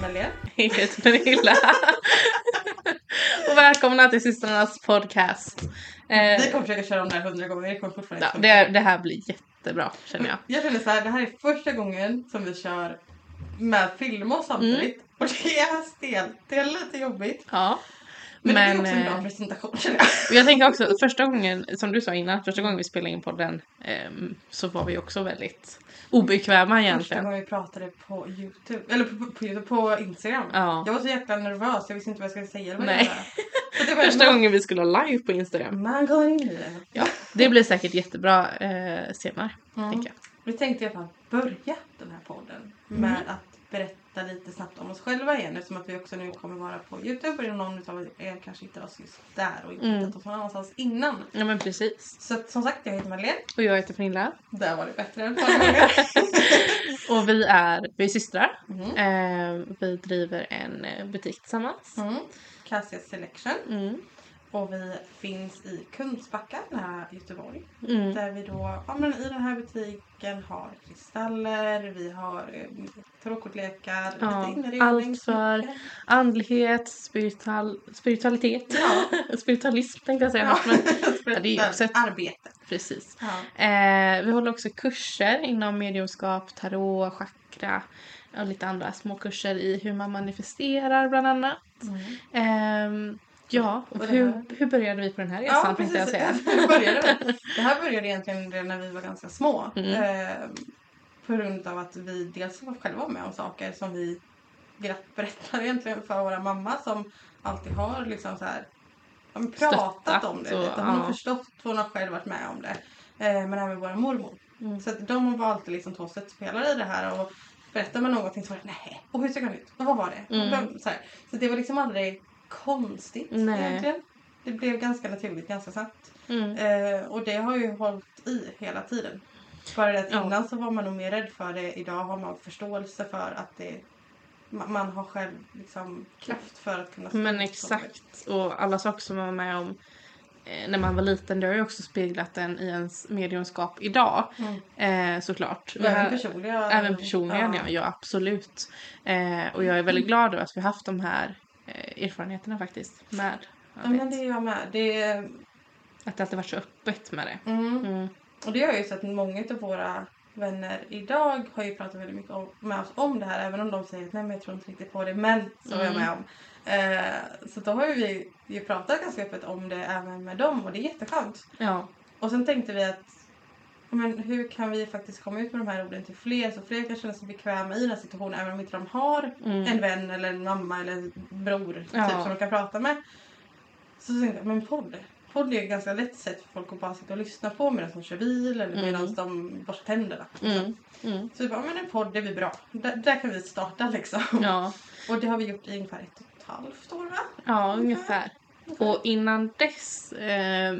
Madeleine. Jag heter Pernilla. och välkomna till systrarnas podcast. Eh, Vi kommer försöka köra om det här hundra gånger. Det kommer fortfarande ja, det, det här blir jättebra känner jag. Jag känner så här, det här är första gången som vi kör med filmer samtidigt. Mm. Och det är stelt. Det är lite jobbigt. Ja. Men, det är Men också en bra eh, presentation känner jag. jag tänker också, första gången, som du sa innan, första gången vi spelade in podden ehm, så var vi också väldigt obekväma Första egentligen. gången vi pratade på Youtube, eller på, på, på, YouTube, på Instagram. Ja. Jag var så jäkla nervös, jag visste inte vad jag skulle säga. eller vad Nej. jag var Första gången vi skulle ha live på Instagram. Man går in i det. Ja, det blir säkert jättebra eh, senare, Mm. tänker jag. Vi tänkte alla fall börja den här podden med Mm. att berätta lite snabbt om oss själva igen eftersom att vi också nu kommer vara på Youtube och någon av er kanske hittar oss just där och inte Mm. hittat oss någon annanstans innan. Ja men precis. Så att, som sagt, jag heter Madeleine. Och jag heter Pernilla. Där var det bättre än förra. Och vi är, vi är systrar. Mm. Eh, vi driver en eh, butik tillsammans. Mm. Cassia Selection. Mm. Och vi finns i Kungsbacka nära Göteborg. Mm. Där vi då, ja men i den här butiken har kristaller, vi har eh, tarotkortlekar, Ja, lite inredning. allt för-. Andlighet, spiritual, spiritualitet. Ja. Spiritualism tänkte jag säga. Ja. Men, Ja, det är också ett- arbete. precis. Ja. Eh, vi håller också kurser inom mediumskap, tarot, chakra och lite andra små kurser i hur man manifesterar bland annat. Ehm, ja, och hur, hur började vi på den här resan Ja, tänkte jag precis. säga. Det, började, det här började egentligen redan när vi var ganska små. Mm. Eh, på grund av att vi dels var själva med om saker som vi glatt berättar egentligen för våra mamma som alltid har liksom så här, pratat Stöttat om det. och- lite. Hon har ja. förstått, hon har själv varit med om det. Eh, men även vår mormor. Mm. Så att de var alltid liksom två stöttepelare i det här. Och berättar man någonting så var det nej, och hur såg han ut? Och vad var det? Mm. Så, så det var liksom aldrig konstigt Nej. egentligen. Det blev ganska naturligt ganska snabbt. Mm. Eh, och det har ju hållit i hela tiden. Bara det att Ja. innan så var man nog mer rädd för det. Idag har man förståelse för att det ma- man har själv liksom kraft för att kunna Men exakt. Och alla saker som man var med om eh, när man var liten, det har ju också speglat en i ens mediumskap idag. Mm. Eh, såklart. Och Även har- personliga. Även personligen, ja. ja absolut. Eh, och jag är väldigt glad över att vi har haft de här eh, erfarenheterna faktiskt med Ja, men det är jag med. Det är, Att det alltid varit så öppet med det. mm. Mm. Och det gör ju så att många av våra vänner idag har ju pratat väldigt mycket om, med oss om det här. Även om de säger att nej men jag tror inte riktigt på det. Men så är jag Mm. med om. Eh, så då har ju vi ju pratat ganska öppet om det även med dem. Och det är jätteskönt. Ja. Och sen tänkte vi att men hur kan vi faktiskt komma ut med de här orden till fler så fler kan känna sig bekväma i den här situationen även om inte de har Mm. en vän eller en mamma eller en bror Ja. typ, som de kan prata med. Så tänkte jag, men podd. Podd är ett ganska lätt sätt för folk att bara sitta och lyssna på medan de kör bil eller Mm. medan de borstar tänderna. Mm. Mm. Så vi bara, men en podd är vi bra. Där, där kan vi starta liksom. Ja. Och det har vi gjort i ungefär ett och ett halvt år va? ja, ungefär. Och innan dess, eh,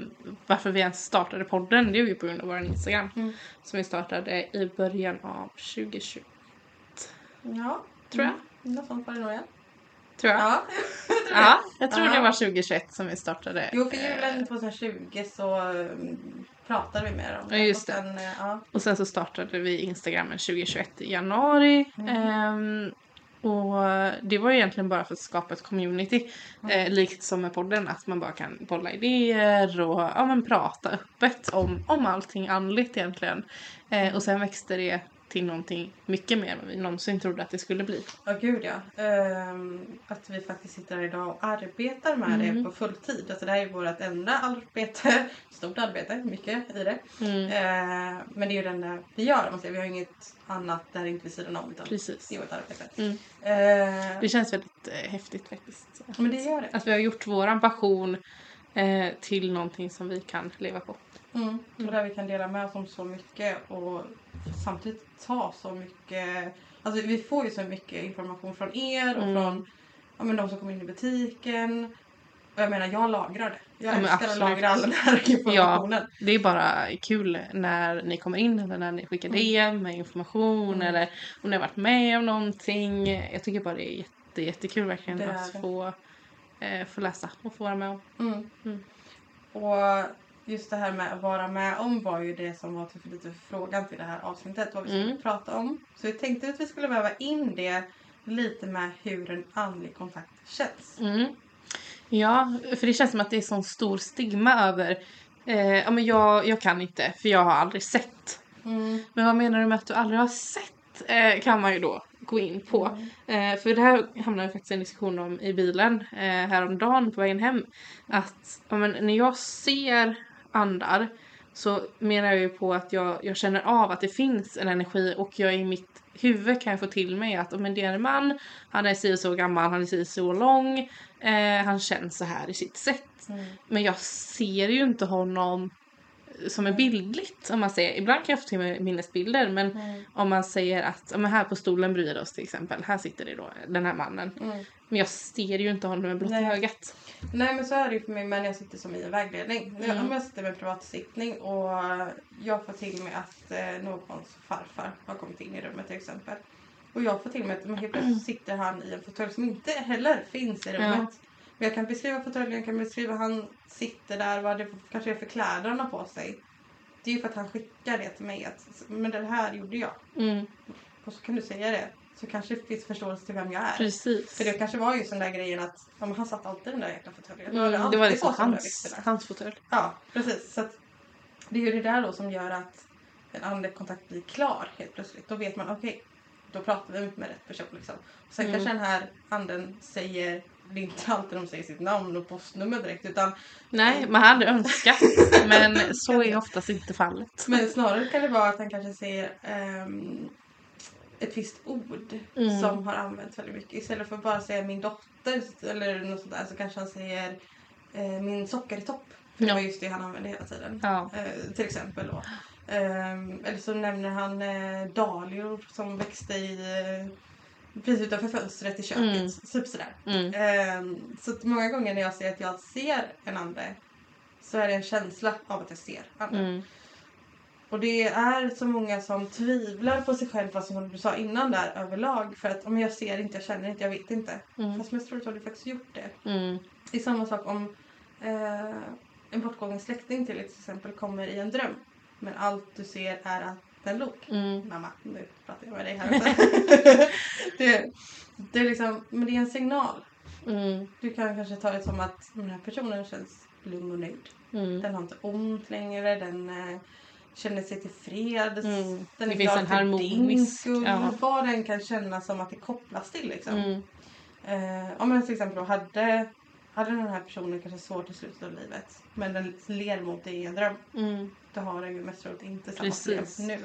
varför vi ens startade podden, det är ju på grund av vår Instagram. Mm. Som vi startade i början av 2020, Ja. tror jag. Mm. Något sånt var det nog igen. Tror jag. Ja. Ja, jag tror Ja. det var 2021 som vi startade. Jo, för julen 2020 så um, pratade vi med dem. Ja, just och sen, eh, ja. Och sen så startade vi Instagrammen 2021 i januari. Mm. Ehm, och det var egentligen bara för att skapa ett community. Mm. Eh, likt som med podden, att man bara kan bolla idéer och ja, men prata öppet om, om allting andligt egentligen. Eh, och sen växte det till någonting mycket mer än vad vi någonsin trodde att det skulle bli. Ja, gud ja. Ehm, att vi faktiskt sitter här idag och arbetar med Mm. det på fulltid. Alltså det här är vårt enda arbete. Stort arbete, mycket i det. Mm, Ehm, men det är ju det enda vi gör. Man säger. Vi har inget annat där inte vid sidan om. Utan precis. det är vårt arbete. Mm. Ehm, Det känns väldigt eh, häftigt faktiskt. men det gör det. Att vi har gjort våran passion eh, till någonting som vi kan leva på. Mm. Och där vi kan dela med oss om så mycket och samtidigt ta så mycket. Alltså vi får ju så mycket information från er och Mm. från ja, men de som kommer in i butiken. Och jag menar, jag lagrar det. Jag Ja, älskar att lagra all den här informationen. Det är bara kul när ni kommer in eller när ni skickar Mm. DM med information Mm. eller om ni har varit med om någonting. Jag tycker bara det är jätte, jättekul verkligen Det att det. få, eh, få läsa och få vara med om. Mm. Mm. Och just det här med att vara med om var ju det som var typ lite frågan till det här avsnittet. Vad vi skulle Mm. prata om. Så vi tänkte att vi skulle väva in det lite med hur en andlig kontakt känns. Mm. Ja, för det känns som att det är sån stor stigma över eh, ja men jag, jag kan inte för jag har aldrig sett. Mm. Men vad menar du med att du aldrig har sett? Eh, kan man ju då gå in på. Eh, för det här hamnade vi faktiskt i en diskussion om i bilen eh, häromdagen på vägen hem. Att ja, men, när jag ser andar så menar jag ju på att jag, jag känner av att det finns en energi och jag i mitt huvud kan jag få till mig att men det är en man, han är si så gammal, han är si så lång, eh, han känns så här i sitt sätt. Mm. Men jag ser ju inte honom som är bildligt om man säger. Ibland kan jag få till mig minnesbilder men Mm. om man säger att men här på stolen bredvid oss till exempel, här sitter det då den här mannen. Mm. Men jag ser ju inte honom med blotta Nej. ögat. Nej men så är det ju för mig när jag sitter som i en vägledning. Mm. Om jag sitter med en privatsittning och jag får till mig att eh, någons farfar har kommit in i rummet till exempel. Och jag får till mig att helt plötsligt sitter han i en fåtölj som inte heller finns i rummet. Jag kan beskriva fåtöljen, jag kan beskriva han sitter där, vad det kanske är för kläder han har på sig. Det är ju för att han skickar det till mig att men det här gjorde jag. Mm, Och så kan du säga det. Så kanske det finns förståelse till vem jag är. precis. För det kanske var just den där grejen att ja, han satt alltid i den där jäkla fåtöljen. Mm, det var liksom hans, hans fåtölj. Ja, precis. Så att det är ju det där då som gör att en andlig kontakt blir klar helt plötsligt. Då vet man, okej, då pratar vi med rätt person liksom. Sen Mm. kanske den här anden säger, det är inte alltid de säger sitt namn och postnummer direkt utan Nej, man hade önskat. men så är oftast inte fallet. men snarare kan det vara att han kanske säger ehm, ett visst ord Mm. som har använts väldigt mycket. Istället för att bara säga min dotter eller något sånt där så kanske han säger eh, min sockertopp. För det var just det han använde hela tiden. Ja. Eh, till exempel då. Ehm, eller så nämner han eh, dahlior som växte i eh, precis utanför fönstret i köket. Mm. Typ sådär. Mm. Ehm, så många gånger när jag säger att jag ser en ande så är det en känsla av att jag ser anden. Mm. Och det är så många som tvivlar på sig själv, fast som du sa innan där överlag. För att om jag ser inte, jag känner inte, jag vet inte. Mm. Fast mest troligt har du faktiskt gjort det. Mm. Det är samma sak om eh, en bortgången släkting till exempel kommer i en dröm. Men allt du ser är att den log. Mm. Mamma, nu pratar jag med dig här. också. Det, är liksom, men det är en signal. Mm. Du kan kanske ta det som att den här personen känns lugn och nöjd. Mm. Den har inte ont längre, den eh, känner sig tillfreds. Mm. Den Det är finns en för din harmonisk- skull. ja. Vad den kan känna som att det kopplas till liksom. Mm. Eh, om man till exempel hade, hade den här personen kanske svårt i slutet av livet men den ler mot dig i en dröm. Mm. Då har den ju mest troligt inte samma problem nu.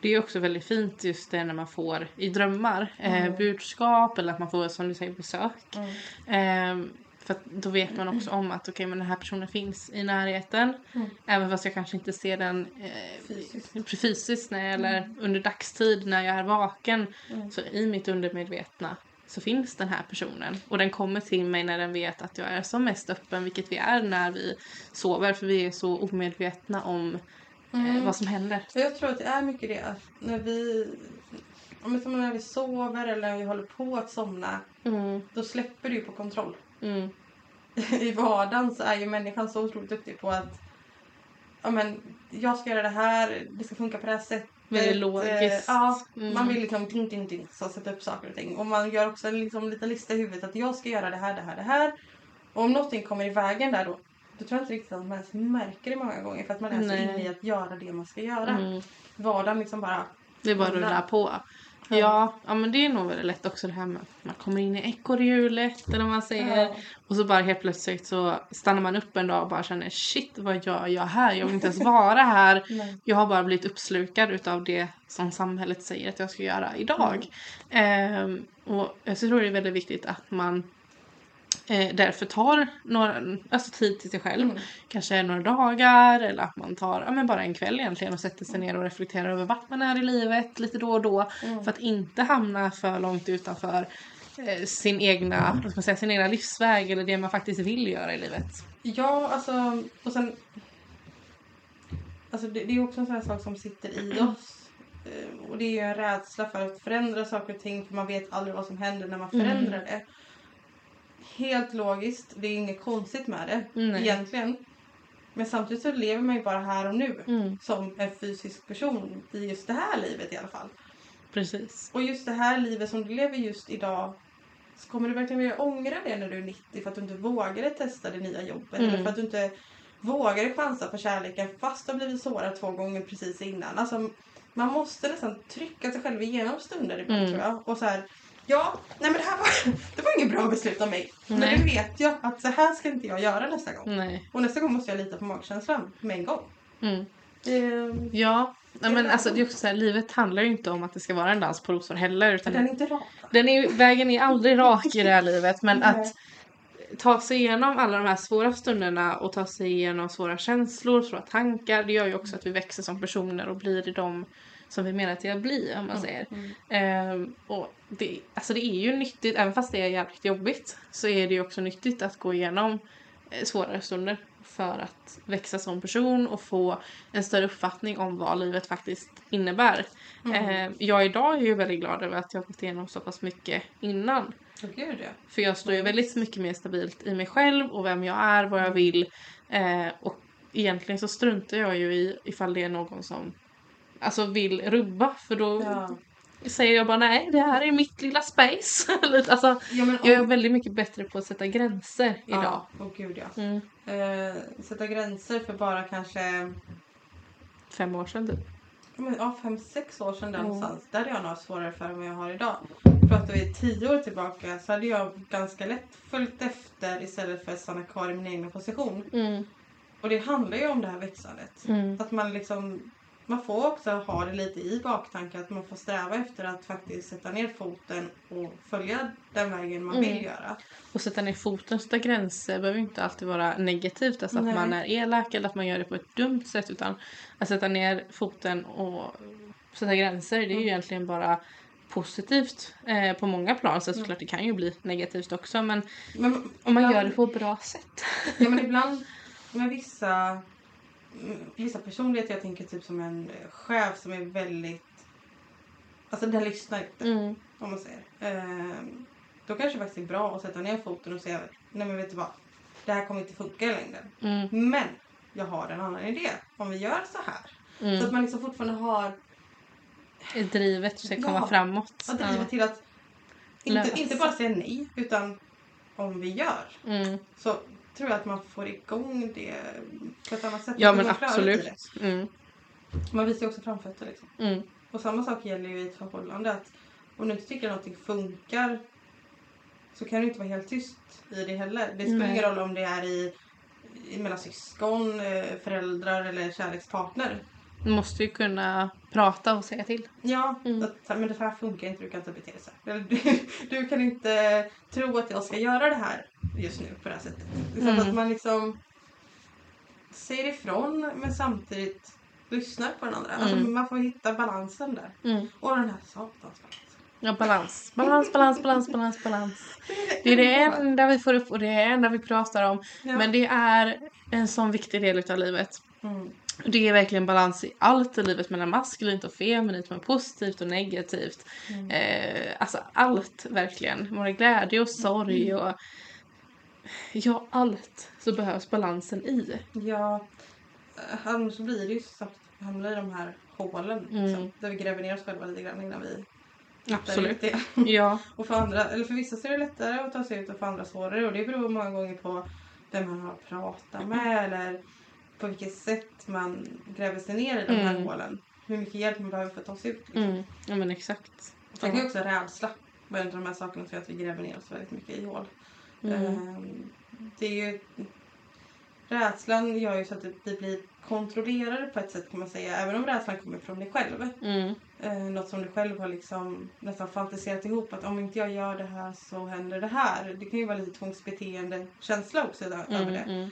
Det är också väldigt fint just det när man får i drömmar eh, Mm. budskap eller att man får som du säger besök. Mm. Ehm, för då vet man också om att okej men den här personen finns i närheten. Mm. Även fast jag kanske inte ser den eh, Fysiskt. fysiskt när, eller under dagstid när jag är vaken. Mm. Så i mitt undermedvetna så finns den här personen. Och den kommer till mig när den vet att jag är som mest öppen, vilket vi är när vi sover. För vi är så omedvetna om eh, Mm. vad som händer. Jag tror att det är mycket det att när vi, om det när vi sover eller när vi håller på att somna, Mm, då släpper du på kontroll. mm, I vardagen så är ju människan så otroligt duktig på att ja, men, jag ska göra det här, det ska funka på det här sättet. Väldigt Eh, logiskt. ja, Mm. man vill liksom ding, ding, ding, så sätta upp saker och ting. Och man gör också en liksom, liten lista i huvudet att jag ska göra det här, det här, det här. Och om någonting kommer i vägen där då, då tror jag inte riktigt att man ens märker det många gånger för att man är så Nej. inne i att göra det man ska göra. mm. Vardagen liksom bara, Det bara att Rullar. rulla på. Ja. Ja, ja, men det är nog väldigt lätt också det här med att man kommer in i ekorrhjulet eller vad man säger. ja. Och så bara helt plötsligt så stannar man upp en dag och bara känner shit vad gör jag här? Jag vill inte ens vara här. Jag har bara blivit uppslukad utav det som samhället säger att jag ska göra idag. Ehm, och jag tror det är väldigt viktigt att man eh, därför tar några, alltså tid till sig själv. Mm. Kanske några dagar eller att man tar ja, men bara en kväll egentligen och sätter sig ner och reflekterar över vart man är i livet lite då och då. Mm. För att inte hamna för långt utanför eh, sin egna, vad ska man säga, sin egna livsväg eller det man faktiskt vill göra i livet. Ja, alltså och sen... Alltså det, det är också en sån här sak som sitter i oss. Eh, Och det är en rädsla för att förändra saker och ting för man vet aldrig vad som händer när man Mm. förändrar det. Helt logiskt, det är inget konstigt med det Nej. egentligen. Men samtidigt så lever man ju bara här och nu Mm. som en fysisk person i just det här livet i alla fall. Precis. Och just det här livet som du lever just idag så kommer du verkligen vilja ångra det när du är 90 för att du inte vågade testa det nya jobbet Mm. eller för att du inte vågade chansa på kärleken fast du har blivit sårad två gånger precis innan. Alltså, man måste nästan trycka sig själv igenom stunder ibland Mm. tror jag. Och så här, ja, nej men det här var, det var inget bra beslut av mig. Men Nej. nu vet jag att så här ska inte jag göra nästa gång. Nej. Och nästa gång måste jag lita på magkänslan med en gång. Mm. Det, Ja, nej, men alltså det är också så här, livet handlar ju inte om att det ska vara en dans på rosor heller. Utan den är inte rak. den är, vägen är aldrig rak i det här livet men Nej. att ta sig igenom alla de här svåra stunderna och ta sig igenom svåra känslor, svåra tankar det gör ju också att vi växer som personer och blir de som vi menar att bli om man säger. Mm. Ehm, och det, alltså det är ju nyttigt, även fast det är jävligt jobbigt så är det ju också nyttigt att gå igenom eh, svårare stunder för att växa som person och få en större uppfattning om vad livet faktiskt innebär. Mm. Ehm, jag idag är ju väldigt glad över att jag har gått igenom så pass mycket innan. Gud ja. För jag står ju väldigt mycket mer stabilt i mig själv och vem jag är, vad jag vill. Eh, och egentligen så struntar jag ju i ifall det är någon som alltså vill rubba för då ja. säger jag bara nej, det här är mitt lilla space. Alltså, ja men, jag är väldigt mycket bättre på att sätta gränser idag. Ja, åh gud ja. Mm. Eh, sätta gränser för bara kanske Fem år sedan typ. men, ja, fem, sex år sedan där Mm. någonstans. Där hade jag nog svårare för än vad jag har idag. Pratar vi tio år tillbaka så hade jag ganska lätt följt efter istället för att stanna kvar i min egen position. Mm. Och det handlar ju om det här växandet. Mm. Att man liksom man får också ha det lite i baktanke att man får sträva efter att faktiskt sätta ner foten och följa den vägen man Mm. vill göra. Och sätta ner foten, sätta gränser behöver inte alltid vara negativt. Alltså Nej. att man är elak eller att man gör det på ett dumt sätt. Utan att sätta ner foten och sätta gränser det är ju Mm. egentligen bara positivt eh, på många plan. Så Mm. såklart det kan ju bli negativt också men Men, om man ibland- gör det på ett bra sätt. Ja men ibland med vissa, vissa personligheter, jag tänker typ som en eh, chef som är väldigt, alltså den lyssnar inte Mm. om man säger. Ehm, då kanske det faktiskt är bra att sätta ner foten och säga, nej men vet du vad, det här kommer inte funka i längden. Mm. Men jag har en annan idé, om vi gör så här. Så Mm. att man liksom fortfarande har Drivet komma Ja. framåt. att driva till att inte, inte bara säga nej, utan om vi gör Mm. så tror jag att man får igång det på ett annat sätt. Ja Att men absolut. Mm. Man visar ju också framfötter liksom. Mm. Och samma sak gäller ju i ett förhållande att om du inte tycker att någonting funkar så kan du inte vara helt tyst i det heller. Det spelar ingen roll om det är i, i mellan syskon, eh, föräldrar eller kärlekspartner. Du måste ju kunna prata och säga till. Ja, Mm. att, men det här funkar inte, du kan inte bete dig så här. Du, du kan inte tro att jag ska göra det här just nu på det här sättet. Så Mm. att man liksom säger ifrån men samtidigt lyssnar på den andra. Alltså, Mm. man får hitta balansen där. Mm. Och den här satans balansen. Ja, balans. Balans, balans, balans, balans, balans. Det är det enda vi får upp och det är det enda vi pratar om. Ja. Men det är en sån viktig del utav livet. Mm. Det är verkligen balans i allt i livet mellan maskulint och feminint, mellan positivt och negativt. Mm. Eh, alltså allt verkligen. Både glädje och sorg och ja, allt så behövs balansen i. Ja, eh, annars blir det ju så att vi hamnar i de här hålen. Mm. Liksom, där vi gräver ner oss själva lite grann innan vi Absolut. ut det. Ja. Och för, andra, eller för vissa så är det lättare att ta sig ut och för andra svårare. Och det beror många gånger på vem man har pratat med eller på vilket sätt man gräver sig ner i de här Mm. hålen. Hur mycket hjälp man behöver för att ta sig ut. Liksom. Mm. Ja men exakt. Sen kan ju också rädsla vara en av de här sakerna gör att vi gräver ner oss väldigt mycket i hål. Mm. Ehm, Det är ju... Rädslan gör ju så att vi blir kontrollerade på ett sätt kan man säga. Även om rädslan kommer från dig själv. Mm. Eh, något som du själv har liksom nästan fantiserat ihop. Att om inte jag gör det här så händer det här. Det kan ju vara lite tvångsbeteende känsla också där, över Mm. det.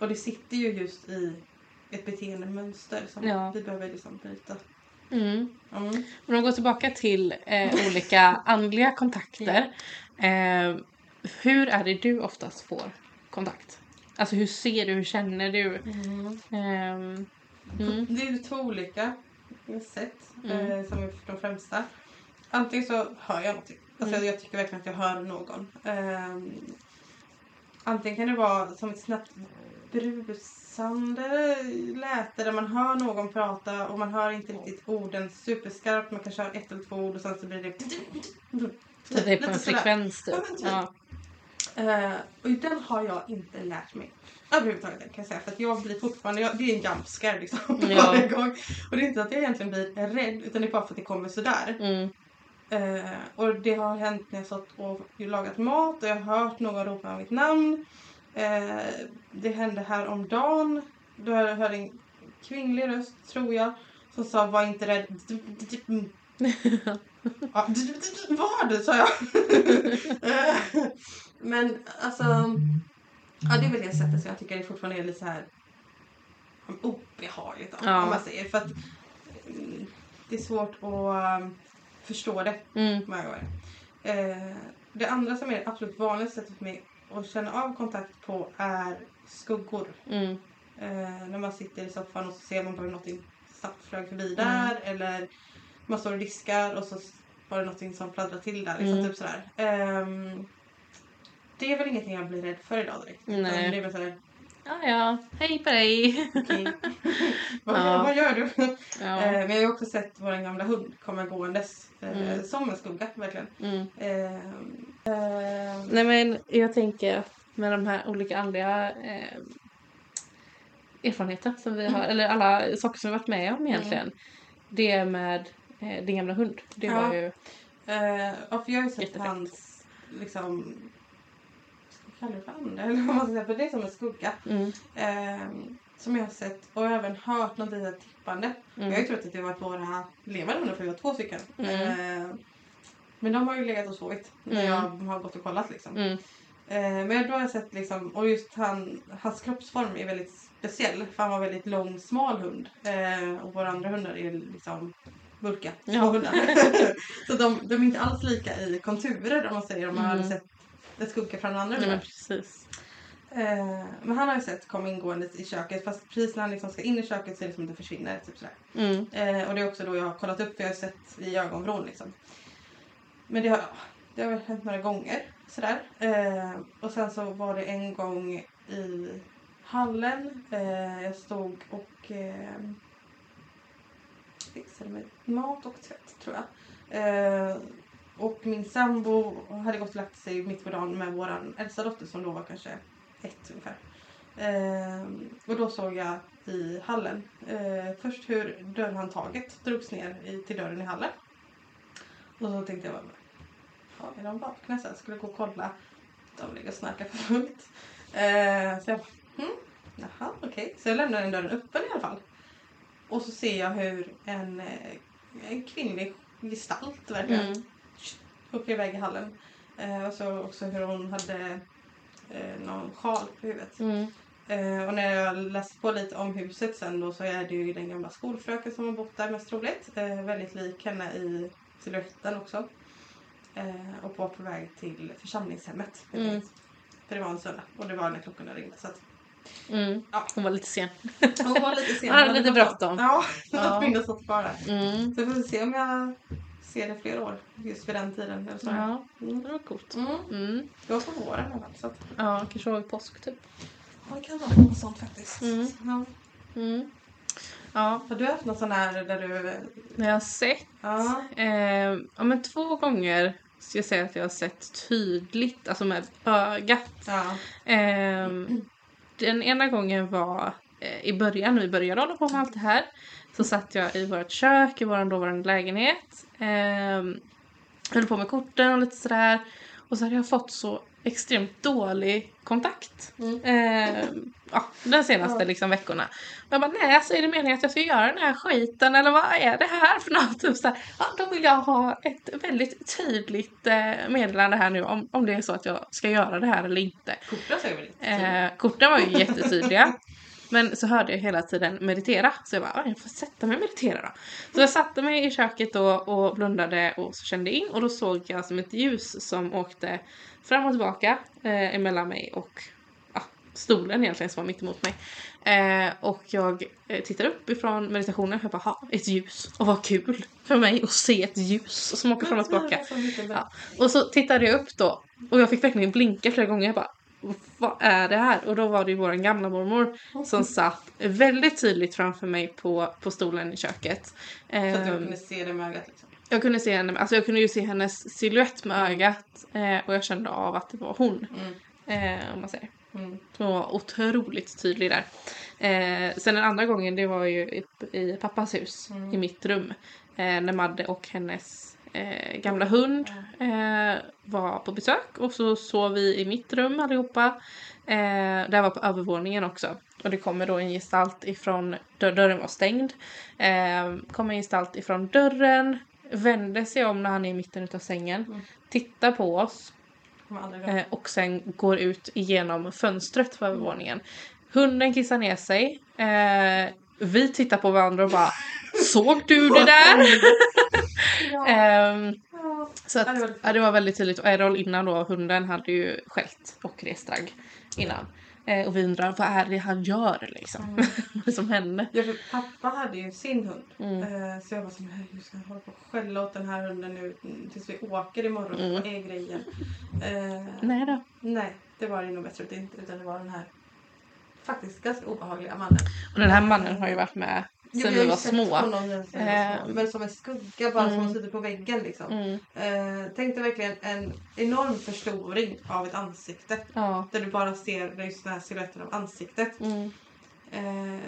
Och det sitter ju just i ett beteendemönster som Ja. vi behöver liksom bryta. Mm. Mm. Om de går tillbaka till eh, olika andliga kontakter. Eh, hur är det du oftast får kontakt? Alltså hur ser du, hur känner du? Mm. Det är två olika sätt Mm. eh, som är de främsta. Antingen så hör jag någonting. Alltså Mm. jag tycker verkligen att jag hör någon. Ehm, antingen kan det vara som ett snabbt brusande läte där man hör någon prata och man hör inte riktigt orden superskarpt. Man kanske hör ett eller två ord och sen så blir det... Så det är på en frekvens typ. Ja. Eh, och den har jag inte lärt mig överhuvudtaget kan jag säga. För att jag blir fortfarande, jag, det är en jump scare liksom Ja. varje gång. Och det är inte att jag egentligen blir rädd utan det är bara för att det kommer sådär. Mm. Eh, och det har hänt när jag satt och lagat mat och jag har hört någon ropa mitt namn. Eh, det hände här om dagen då jag hörde en kvinnlig röst, tror jag, som sa var inte rädd. Ja, vad? sa jag. Eh, Men alltså, ja, det är väl det sättet som jag tycker det fortfarande är lite så här obehagligt då, Ja. om man säger. För att mm, det är svårt att um, förstå det Mm. många gånger. Eh, det andra som är det absolut vanligaste sättet för mig att känna av kontakt på är skuggor. Mm. Eh, när man sitter i soffan och så ser man bara någonting snabbt flög förbi där eller man står och diskar och så var det någonting som fladdrar till där. Liksom, Mm. typ sådär. Ehm, det är väl ingenting jag blir rädd för idag direkt. Nej. Det är bara såhär, Ja, ja. Hej på dig. okej. vad, Ja. vad gör du? Ja. Eh, jag har ju också sett vår gamla hund komma gåendes eh, Mm. som en skugga verkligen. Mm. Ehm, ehm, Nej men jag tänker att med de här olika andliga eh, erfarenheter som vi har, eller alla saker som vi varit med om egentligen. Det med eh, din gamla hund. Det Ja. var ju... Eh, jag har ju sett hans, liksom, ska vi kalla det för ande? Eller vad man ska säga, för det är som en skugga. Mm, Eh, som jag har sett och även hört något litet tippande. Jag har ju mm, trott att det varit våra levande hundar för vi har två stycken. Mm. Eh, men de har ju legat och sovit när Mm. jag har gått och kollat liksom. mm, Eh, men då har jag sett liksom, och just han, hans kroppsform är väldigt speciell. För han var väldigt lång, smal hund. Eh, och våra andra hundar är liksom burka, små Ja. hundar. så de, de är inte alls lika i konturer om man säger om man Mm. hade sett en skugga från andra Nej, men precis. Eh, men han har jag sett komma ingåendes i köket fast precis när han liksom ska in i köket så är det som att det försvinner. Typ sådär. Mm, Eh, och det är också då jag har kollat upp för jag har sett i ögonvrån liksom. Men det har, det har väl hänt några gånger sådär. Eh, och sen så var det en gång i hallen. Eh, jag stod och eh, fixade med mat och tvätt tror jag. Och min sambo hade gått och lagt sig mitt på dagen med vår äldsta dotter som då var kanske ett ungefär. Eh, och då såg jag i hallen eh, först hur dörrhandtaget drogs ner i, till dörren i hallen. Och så tänkte jag bara, ja, är de vakna sen? skulle gå och kolla. De ligger och snarkar för fullt. Eh, så jag hm, jaha okej. Så jag lämnar den dörren öppen i alla fall. Och så ser jag hur en, eh, en kvinnlig gestalt verkligen mm, åker iväg i hallen. Eh, och så också hur hon hade eh, någon sjal på huvudet. mm, Eh, och när jag läste på lite om huset sen då så är det ju den gamla skolfröken som har bott där mest troligt. Eh, väldigt lik henne i siluetten också. Eh, och var på väg till församlingshemmet. Mm. För det var en söndag och det var när klockorna ringde. Så att mm. Ja. Hon var lite sen. hon var lite sen. Hon hade lite bråttom. Ja, Ja. att minnas satt kvar där. Mm. Så vi får se om jag ser det fler år just vid den tiden. Eller så. Ja, Mm. det var coolt. Mm. Mm. Det var på våren i alla. Så att, Ja, kanske var vid påsk typ. ja, det kan vara något sånt faktiskt. Mm. Ja. Mm. Ja, Har du haft någon sån här där du... när jag har sett Ja. Eh, ja men två gånger ska jag säga att jag har sett tydligt, alltså med ögat. Ja. Eh, den ena gången var eh, i början, när vi började hålla på med allt det här. Så satt jag i vårt kök i vår dåvarande lägenhet. Eh, höll på med korten och lite sådär. Och så hade jag fått så extremt dålig kontakt. Mm. Eh, ja, de senaste Ja. liksom, veckorna. Och jag bara, nej alltså är det meningen att jag ska göra den här skiten eller vad är det här för något? Typ så här, ja, då vill jag ha ett väldigt tydligt eh, meddelande här nu om, om det är så att jag ska göra det här eller inte. Korten säger väl inte? Eh, korten var ju jättetydliga. Men så hörde jag hela tiden meditera. Så jag bara, "Ja, jag får sätta mig och meditera då. Så jag satte mig i köket då och blundade och så kände in. Och då såg jag som ett ljus som åkte fram och tillbaka eh, emellan mig och ja, stolen egentligen som var mitt emot mig. Eh, och jag eh, tittar upp ifrån meditationen och jag bara, ha, ett ljus. Och vad kul för mig att se ett ljus som åker fram och tillbaka. Ja. Och så tittade jag upp då och jag fick verkligen blinka flera gånger. Jag bara, vad är det här? Och då var det ju vår gamla mormor som satt väldigt tydligt framför mig på, på stolen i köket. Så att du Ehm, kunde se det med ögat liksom. jag kunde se henne, alltså jag kunde ju se hennes silhuett med ögat eh, och jag kände av att det var hon. Mm. Eh, om man säger. Mm. Hon var otroligt tydlig där. Eh, sen den andra gången det var ju i, i pappas hus, Mm. i mitt rum. Eh, när Madde och hennes eh, gamla hund eh, var på besök och så sov vi i mitt rum allihopa. Eh, det var på övervåningen också. Och det kommer då en gestalt ifrån, dör, dörren var stängd. Eh, kommer en gestalt ifrån dörren, vänder sig om när han är i mitten av sängen, Mm. tittar på oss eh, och sen går ut genom fönstret på övervåningen. Hunden kissar ner sig. Eh, vi tittar på varandra och bara Såg du det där? Ja. så Ja, det var att, ja, det var väldigt tydligt. Och Errol innan då, hunden, hade ju skällt och rest ragg innan. Eh, och vi undrar vad är det han gör liksom? Mm. vad är det som hände? Ja, pappa hade ju sin hund. Mm. Eh, Så jag var så här, hur ska jag hålla på och skälla åt den här hunden nu tills vi åker imorgon? Mm. Vad är grejen? Eh, Nej då. nej, det var det nog bättre att inte. Utan det var den här faktiskt ganska obehagliga mannen. Och den här mannen har ju varit med sen vi var små. honom sen små. Eh, Men som en skugga bara som mm. har suttit på väggen liksom. Mm. Eh, tänk dig verkligen en enorm förstoring av ett ansikte. Ja. Där du bara ser just den här siluetten av ansiktet. Mm. Eh,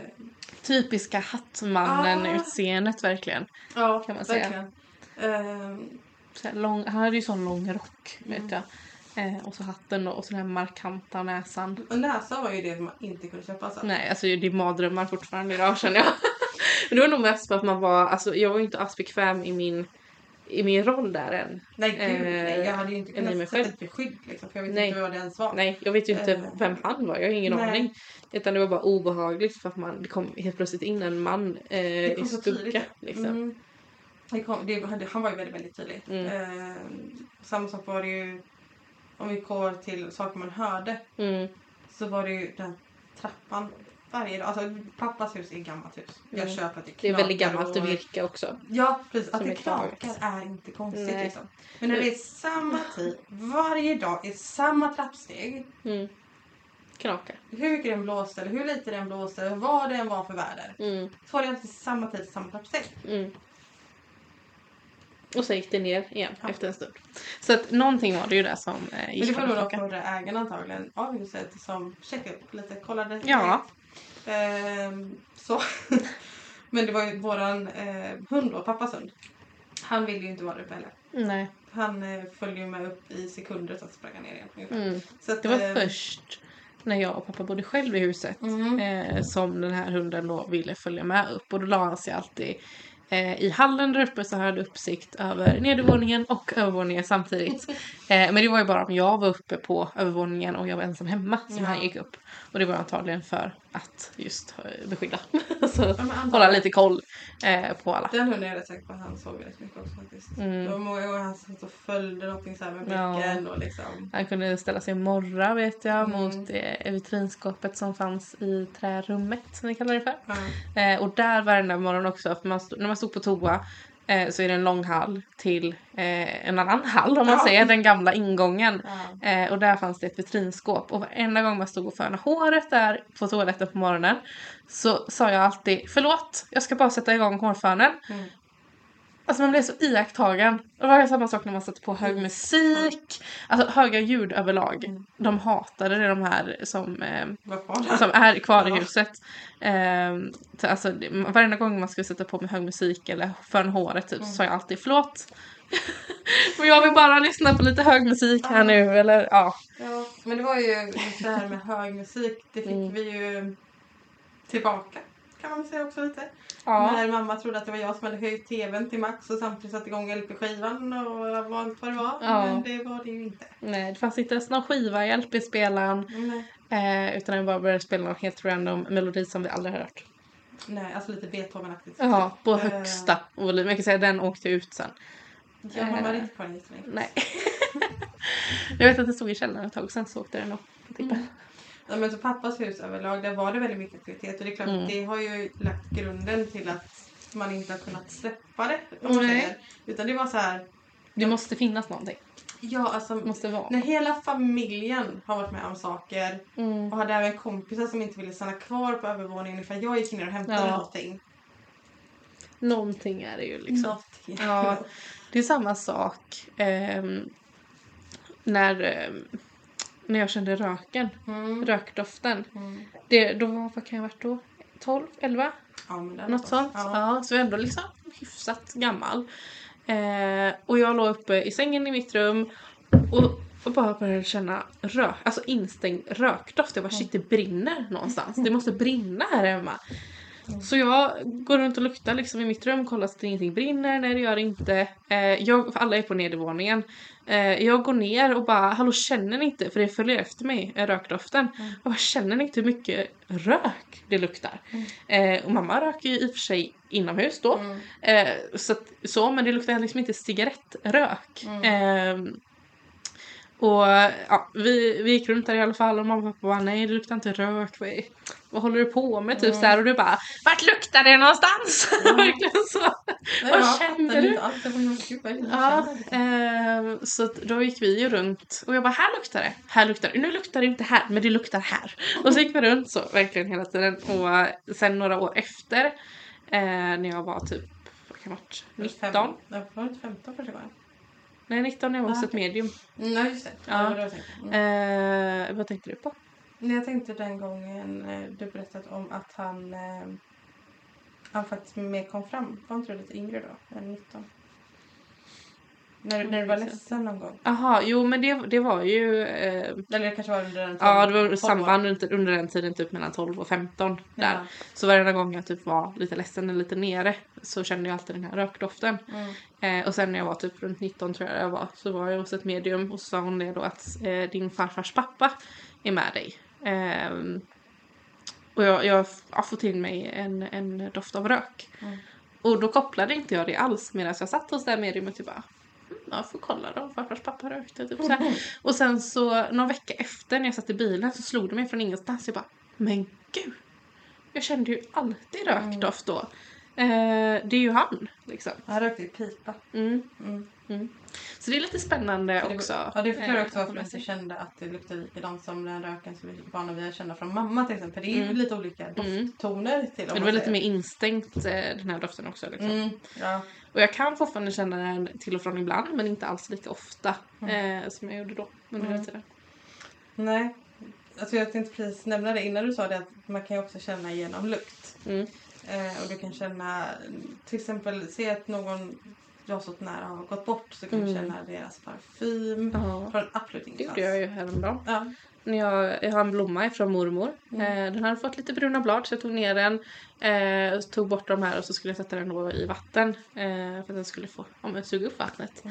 Typiska hattmannen Ah. verkligen. ja, Kan man säga. verkligen. Eh, lång, han hade ju sån lång rock vet Mm. jag. Eh, och så hatten och så den här markanta näsan. och näsa var ju det man inte kunde köpa. Alltså. Nej, alltså det är mardrömmar fortfarande idag känner jag. Men det var nog mest för att man var, alltså jag var ju inte alls bekväm i min, i min roll där än. Nej, gud, Eh, nej. Jag hade ju inte kunnat sätta ett beskydd liksom. För jag vet Nej. inte vad det ens var. Nej, jag vet ju inte Eh. vem han var, jag har ingen Nej. aning. Utan det var bara obehagligt för att man, det kom helt plötsligt in en man eh, i skugga. Liksom. Mm. Det kom, det, han- han var ju väldigt, väldigt tydlig. Mm. Eh, samma sak var det ju om vi går till saker man hörde Mm. så var det ju den trappan varje dag. Alltså pappas hus är ett gammalt hus. Jag Mm. köper att det Det är väldigt knakar gammalt och- virke också. Ja, precis. Att det knakar är inte konstigt Nej. liksom. Men när det är samma tid, varje dag, i samma trappsteg. Mm. Knakar. Hur mycket den blåste eller hur lite den blåste, vad det än var för väder. Mm. Så var det alltid samma tid, samma trappsteg. Mm. Och sen gick det ner igen Ja. efter en stund. Så att någonting var det ju där som eh, Men gick det var nog de förra ägarna antagligen av huset som checkade upp lite, kollade. Ja. Ehm, så. Men det var ju våran eh, hund då, pappas hund. Han ville ju inte vara där uppe heller. Nej. Han eh, följde ju med upp i sekunder så att sprang ner igen. Mm. Så att, Det var eh, först när jag och pappa bodde själv i huset Mm. eh, som den här hunden då ville följa med upp och då la han sig alltid i hallen där uppe så hade uppsikt över nedervåningen och övervåningen samtidigt. Eh, men det var ju bara om jag var uppe på övervåningen och jag var ensam hemma som Ja. han gick upp. Och det var antagligen för att just eh, beskydda. Ja, antagligen. hålla lite koll eh, på alla. Den hunden är jag rätt säker på att han såg väldigt mycket också faktiskt. Mm. Det var många gånger han satt och följde någonting så här med Ja. blicken och liksom. Han kunde ställa sig och morra vet jag Mm. mot eh, vitrinskåpet som fanns i trärummet som vi kallar det för. Ja. Eh, och där varenda morgon också, för man stod, när man stod på toa eh, så är det en lång hall till eh, en annan hall om man Ja. säger, den gamla ingången. Ja. Eh, och där fanns det ett vitrinskåp och varenda gång man stod och fönade håret där på toaletten på morgonen så sa jag alltid förlåt, jag ska bara sätta igång hårfönen. Mm. Alltså man blev så iakttagen. Det var samma sak när man satte på hög musik. Alltså höga ljud överlag. Mm. De hatade det de här som, eh, som är kvar i huset. Eh, så alltså, varenda gång man skulle sätta på med hög musik eller föna håret typ, så Mm. sa jag alltid förlåt. Men jag vill bara lyssna på lite hög musik här nu eller ja. Ja, men det var ju det här med hög musik. Det fick Mm. vi ju tillbaka kan man väl säga också lite. ja. När mamma trodde att det var jag som hade höjt tvn till max och samtidigt satte igång LP-skivan och allt vad det var. Ja. Men det var det ju inte. Nej, det fanns inte ens någon skiva i LP-spelaren. Eh, utan den bara började spela någon helt random melodi som vi aldrig har hört. Nej alltså lite Beethoven-aktigt. Ja, på Eh, högsta volym. Jag kan säga att den åkte ut sen. Ja, mamma hade inte kvar den jättelänge. Nej. jag vet att den stod i källaren ett tag, sen så åkte den nog på tippen. Mm. Ja, men så pappas hus överlag, där var det väldigt mycket aktivitet och det är klart Mm. det har ju lagt grunden till att man inte har kunnat släppa det. Säger. Utan det var så här, Det måste finnas någonting. Ja, alltså måste vara. när hela familjen har varit med om saker Mm. och hade även kompisar som inte ville stanna kvar på övervåningen ifall jag gick ner och hämtade Ja. någonting. Någonting är det ju liksom. Någonting. Ja, det är samma sak ehm, när, ehm, när jag kände röken, Mm. rökdoften. Mm. Det, då var, vad kan jag ha varit då? 12, 11? Ja, Något sånt. Ja. Ja, så jag är ändå liksom hyfsat gammal. Eh, och jag låg uppe i sängen i mitt rum och, och bara började känna rök, alltså instängd rökdoft. Jag bara shit det brinner någonstans. Det måste brinna här hemma. Så jag går runt och luktar liksom i mitt rum, kollar så att ingenting brinner. Nej det gör det inte. Eh, jag, alla är på nedervåningen. Eh, jag går ner och bara hallå känner ni inte, för det följer efter mig, eh, rökdoften. Jag bara känner ni inte hur mycket rök det luktar? Eh, och mamma röker ju i och för sig inomhus då. Mm. Eh, så, att, så, men det luktar liksom inte cigarettrök. Eh, och ja, vi, vi gick runt där i alla fall och mamma och pappa bara nej det luktar inte rök. Vad, vad håller du på med? Typ Mm. så här, och du bara vart luktar det någonstans? Mm. Verkligen så. Nej, Vad känner du? det Ja, eh, så då gick vi ju runt och jag bara här luktar det, här luktar det, nu luktar det inte här men det luktar här. Och så gick vi runt så verkligen hela tiden och sen några år efter eh, när jag var typ, vad kan ha varit, 19? Fem- Jag var inte 15 första gången. Nej 19 när jag var hos Ah, ett medium. Mm, Nej, just det. Ja. Det jag. Mm. Eh, vad tänkte du på? Nej, Jag tänkte den gången eh, du berättat om att han, eh, han faktiskt mer kom fram. Var inte du lite yngre då? Än 19? När, när du var ledsen någon gång? Jaha, jo men det, det var ju eh, Eller det kanske var under den Ja, det var 12 år. samband under, under den tiden typ mellan 12 och 15 där. Ja. Så varje gång jag typ var lite ledsen eller lite nere så kände jag alltid den här rökdoften. Mm. Eh, och sen när jag var typ runt 19 tror jag jag var så var jag hos ett medium och så sa hon det då att eh, din farfars pappa är med dig. Ehm, och jag, jag har fått in mig en, en doft av rök. Mm. Och då kopplade inte jag det alls medan jag satt hos det här mediumet och bara "Mm, jag får kolla då, farfars pappa rökte. Typ så här. Och sen så någon vecka efter när jag satt i bilen så slog det mig från ingenstans. Jag bara, men gud! Jag kände ju alltid rökdoft då. Eh, det är ju han liksom. Han rökte i pipa. Mm. Mm. Så det är lite spännande det- också. Ja, det förklarar eh, också att varför sig. kände att det luktade likadant som den röken som vi är vana vid att känna från mamma till exempel. Det är Mm. lite olika Mm. dofttoner till om Men det var lite mer instängt eh, den här doften också. Liksom. Mm. Ja. Och jag kan fortfarande känna den till och från ibland men inte alls lika ofta Mm. eh, som jag gjorde då under Mm. den tiden. Nej. Alltså jag tänkte precis nämna det innan du sa det att man kan ju också känna genom lukt. Mm. Eh, och du kan känna, till exempel, se att någon du har stått nära har gått bort så kan du Mm. känna deras parfym. Ja. Från absolut Det ingenstans. gjorde jag ju häromdagen. Ja. När jag, jag har en blomma ifrån mormor. Mm. Eh, den hade fått lite bruna blad så jag tog ner den. Eh, tog bort de här och så skulle jag sätta den då i vatten. Eh, för att den skulle få men, suga upp vattnet.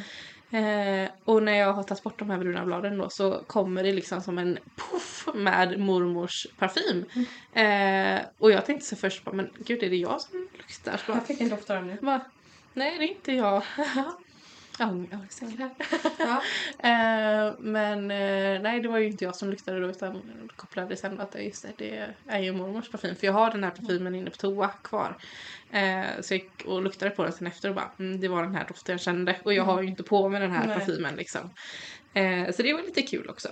Eh, och när jag har tagit bort de här bruna bladen då så kommer det liksom som en puff med mormors parfym. Eh, och jag tänkte så först bara, men gud är det jag som luktar? Så bara, Jag fick en doft av den nu. bara, Nej det är inte jag. Jag det här. Ja. Eh, men eh, nej, det var ju inte jag som luktade då utan kopplade sen att just det, det är ju mormors parfym. För jag har den här parfymen inne på toa kvar. Eh, så jag gick och luktade på den sen efter och bara mm, det var den här doften jag kände. Och jag har ju inte på mig den här Nej. parfymen liksom. Eh, så det var lite kul också.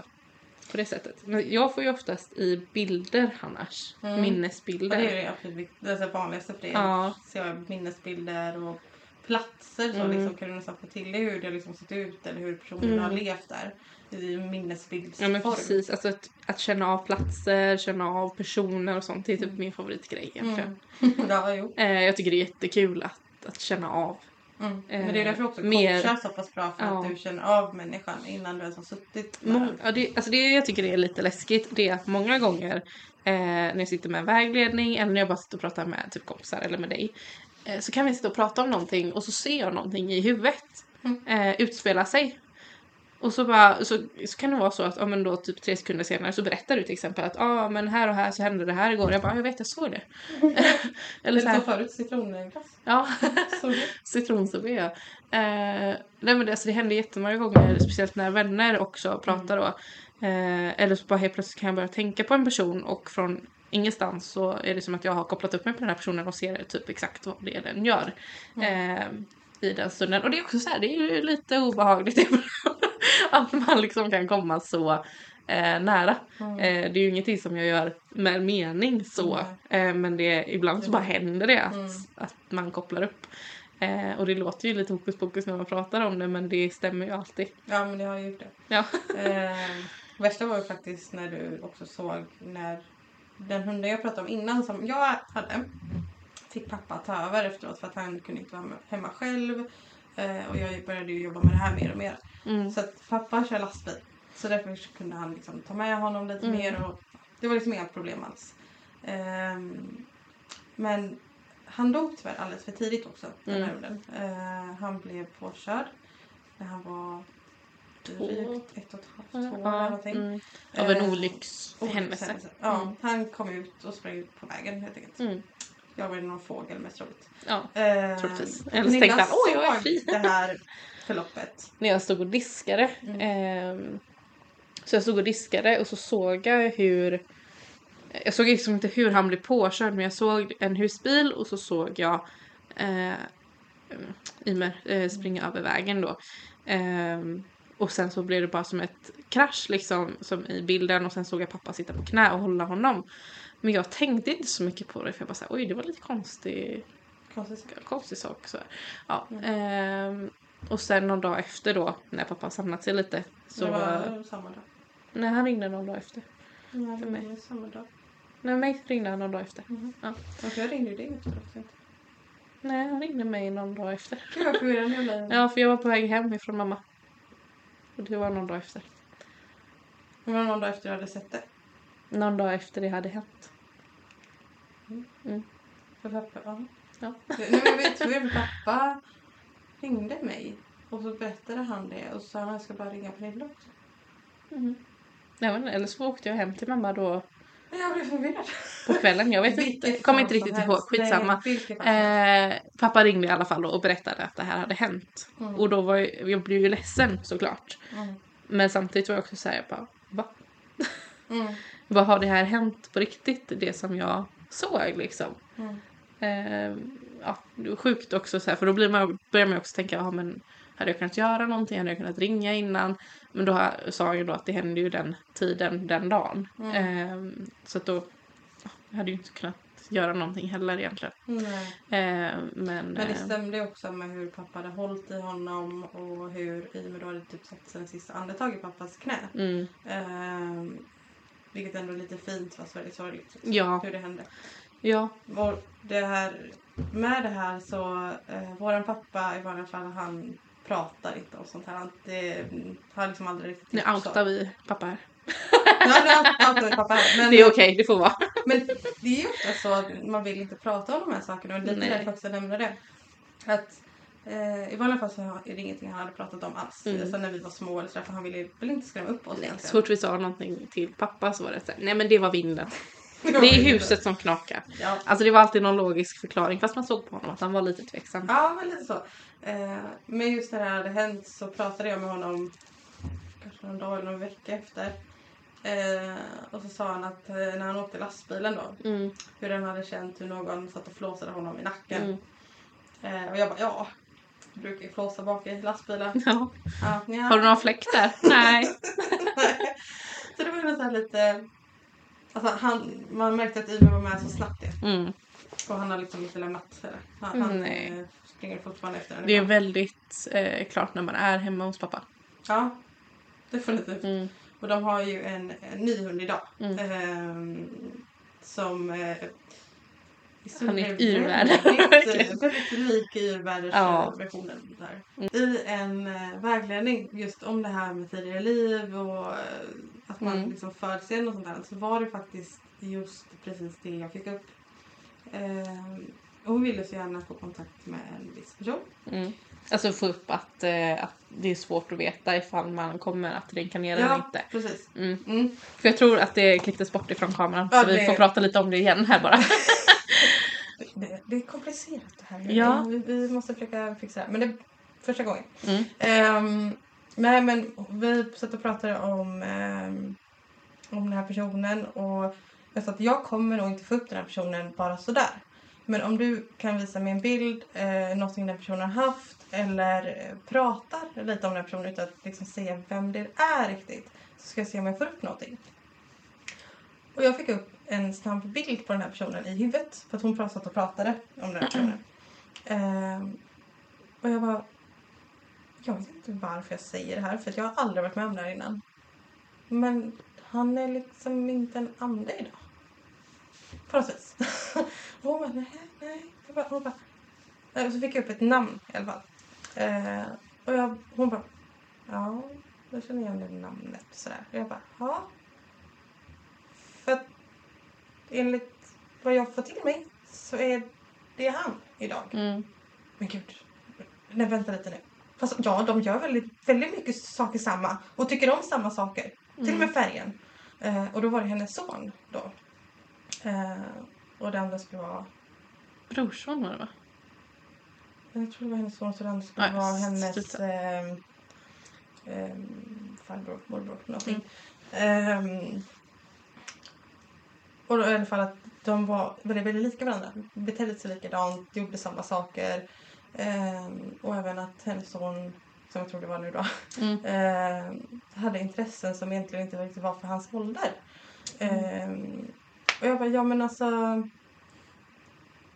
På det sättet. Men jag får ju oftast i bilder annars. Mm. Och Minnesbilder. det är det absolut det är så vanligaste för det. Ja. Se minnesbilder och platser så Mm. liksom kan du nästan få till det hur det har liksom sett ut eller hur personen Mm. har levt där. I minnesbildsform. Ja precis, alltså att, att känna av platser, känna av personer och sånt det är typ min favoritgrej egentligen. Mm. ja, jo. Eh, jag tycker det är jättekul att, att känna av. Mm. Men det är därför också mer- coachar så pass bra för Ja. att du känner av människan innan du ens har suttit med ja, det, alltså det jag tycker det är lite läskigt det är att många gånger eh, när jag sitter med en vägledning eller när jag bara sitter och pratar med typ kompisar eller med dig eh, så kan vi sitta och prata om någonting och så ser jag någonting i huvudet Mm. eh, utspela sig. Och så, bara, så, så kan det vara så att ja, men då, typ tre sekunder senare så berättar du till exempel att ah, men här och här så hände det här igår. Jag bara, jag vet jag såg det. eller så här, förut citronglass. ja. Citronsorbet ja. Eh, nej men det, alltså det händer jättemånga gånger, speciellt när vänner också pratar då. Eh, eller så bara helt plötsligt kan jag börja tänka på en person och från ingenstans så är det som att jag har kopplat upp mig på den här personen och ser typ exakt vad det är den gör. Eh, I den stunden. Och det är också så här, det är ju lite obehagligt att man liksom kan komma så eh, nära. Mm. Eh, det är ju ingenting som jag gör med mening så. Eh, men det, ibland så bara händer det att, Mm. att man kopplar upp. Eh, och det låter ju lite hokus pokus när man pratar om det men det stämmer ju alltid. Ja men det har ju gjort det. Ja. Eh, värsta var ju faktiskt när du också såg när den hunden jag pratade om innan som jag hade fick pappa ta över efteråt för att han kunde inte vara hemma själv. Eh, och jag började ju jobba med det här mer och mer. Mm. Så att pappa kör lastbil. Så därför kunde han liksom ta med honom lite Mm. mer och det var liksom inga problem alls. Ehm, men han dog tyvärr alldeles för tidigt också, den här Mm. hunden. Eh, han blev påkörd när han var. Drygt ett och ett halvt, två eller Ja, någonting. mm. Av en Eh, olyckshändelse. Ja, Mm. han kom ut och sprang ut på vägen helt enkelt. Mm. Jag var någon fågel mest troligt. Ja, Eh, troligtvis. Eller så tänkte han, oj jag är fri. det här förloppet. när jag stod och diskade. Mm. Ehm, så jag stod och diskade och så såg jag hur jag såg liksom inte hur han blev påkörd men jag såg en husbil och så såg jag eh, Imer eh, springa över vägen då. Ehm, och sen så blev det bara som ett krasch liksom som i bilden och sen såg jag pappa sitta på knä och hålla honom. Men jag tänkte inte så mycket på det för jag bara såhär, oj det var lite konstigt Konstigt. konstig sak. Så. Ja, Mm. ehm, och sen någon dag efter då när pappa samlat sig lite så det var samma dag. Nej, han ringde någon dag efter. Det För mig. samma dag. Nej, mig ringde han någon dag efter. Mhm. Ja. Och jag ringde dig efter också. Nej, han ringde mig någon dag efter. Gud vad förvirrande jag blev. Ja, för jag var på väg hem ifrån mamma. Och det var någon dag efter. Det var någon dag efter jag hade sett det. Någon dag efter det hade hänt. För pappa, ja. Ja. Nej men vet hur pappa ringde mig. Och så berättade han det och så sa han att jag ska bara ringa Pernilla också. Mm. Nej, men, eller så åkte jag hem till mamma då Jag blev förvirrad. på kvällen. Jag vet inte. Kommer inte riktigt ihåg. Skitsamma. Nej. Eh, pappa ringde i alla fall och berättade att det här hade hänt. Mm. Och då var jag, jag blev ju ledsen såklart. Mm. Men samtidigt var jag också såhär, jag bara, va? Mm. Vad har det här hänt på riktigt? Det som jag såg liksom. Mm. Eh, ja, sjukt också så här, för då blir man, börjar man också tänka, ja men hade jag kunnat göra någonting? Hade jag kunnat ringa innan? Men då sa jag ju då att det hände ju den tiden, den dagen. Mm. Eh, så att då, hade ju inte kunnat göra någonting heller egentligen. Nej. Eh, men, Men det eh, stämde också med hur pappa hade hållit i honom och hur Imer då hade typ satt sina sista andetag i pappas knä. mm, Ehm, vilket ändå är lite fint fast väldigt sorgligt. Ja. Hur det hände. ja, Och det här, med det här så, eh, våran pappa i vanliga fall han pratar inte om sånt här. Det, har liksom aldrig riktigt nu outar vi pappa här. Ja, nu pappa här. Men, Det är okej, det får vara. men det är ju ofta så att man vill inte prata om de här sakerna och det är lite därför också jag nämner det. Att eh, i vanliga fall så är det ingenting han hade pratat om alls. Mm. Så när vi var små eller så för han ville väl inte skrämma upp oss Nej, så fort vi sa någonting till pappa så var det så här, nej men det var vinden. Det är huset som knakar. Ja. Alltså det var alltid någon logisk förklaring fast man såg på honom att han var lite tveksam. Ja, men lite så. Eh, men just när det här hade hänt så pratade jag med honom kanske någon dag eller någon vecka efter. Eh, och så sa han att eh, när han åkte lastbilen då, Mm, hur han hade känt hur någon satt och flåsade honom i nacken. mm. Eh, och jag bara, ja, jag brukar ju flåsa bak i lastbilen. Ja. Nja. Har du någon fläkt där? Nej. så det var ju så lite, alltså han, man märkte att Ivar var med så snabbt det. Mm. Och han har liksom inte lämnat han, Mm, han nej. eh, springer fortfarande efter henne. Det är väldigt eh, klart när man är hemma hos pappa. Ja, definitivt. Mm. Och de har ju en, en ny hund idag. Mm. Ehm, som eh, stort Han är ett yrvärde, Väldigt, eh, lik Ja. yrvädersversionen. där. Mm. I en eh, vägledning just om det här med tidigare liv och eh, att man Mm. liksom föds igen och sånt där. Så var det faktiskt just precis det jag fick upp. Och hon ville så gärna få kontakt med en viss person. Mm. Alltså få upp att, eh, att det är svårt att veta ifall man kommer att reinkarnera eller inte. precis. Mm. Mm. För jag tror att det klipptes bort ifrån kameran. Ja, så vi det- får prata lite om det igen här bara. Det, det är komplicerat det här. Ja. Vi, vi måste försöka fixa det. här. Men det är första gången. Mm. Ehm, nej men vi satt och pratade om, ehm, om den här personen och jag sa att jag kommer nog inte få upp den här personen bara sådär. Men om du kan visa mig en bild, eh, någonting den personen har haft eller eh, pratar lite om den personen utan att liksom säga vem det är riktigt så ska jag se om jag får upp någonting. Och jag fick upp en snabb bild på den här personen i huvudet för att hon pratade och pratade om den här personen. Eh, och jag bara, jag vet inte varför jag säger det här för jag har aldrig varit med om det här innan. Men han är liksom inte en ande idag. På något vis. och hon bara, nej, nej. Jag bara, hon bara, eh, och så fick jag upp ett namn i alla fall. Eh, och jag, hon bara, ja, jag känner igen det namnet. Sådär. Och jag bara, ja. För att enligt vad jag får till mig så är det han idag. Mm. Men gud, nej vänta lite nu. Fast ja, de gör väldigt, väldigt mycket saker samma och tycker om samma saker. Till och med färgen. Eh, och då var det hennes son då. Eh, och det andra skulle vara, Brorson var det va? jag tror det var hennes son så det andra skulle Nej, vara hennes eh, farbror, morbror, någonting. Ehm, och då i alla fall att de var väldigt, väldigt lika varandra. Betedde sig likadant, gjorde samma saker. Ehm, och även att hennes son, som jag tror det var nu då, Mm. ehm, hade intressen som egentligen inte riktigt var för hans ålder. Ehm, och jag bara, ja men alltså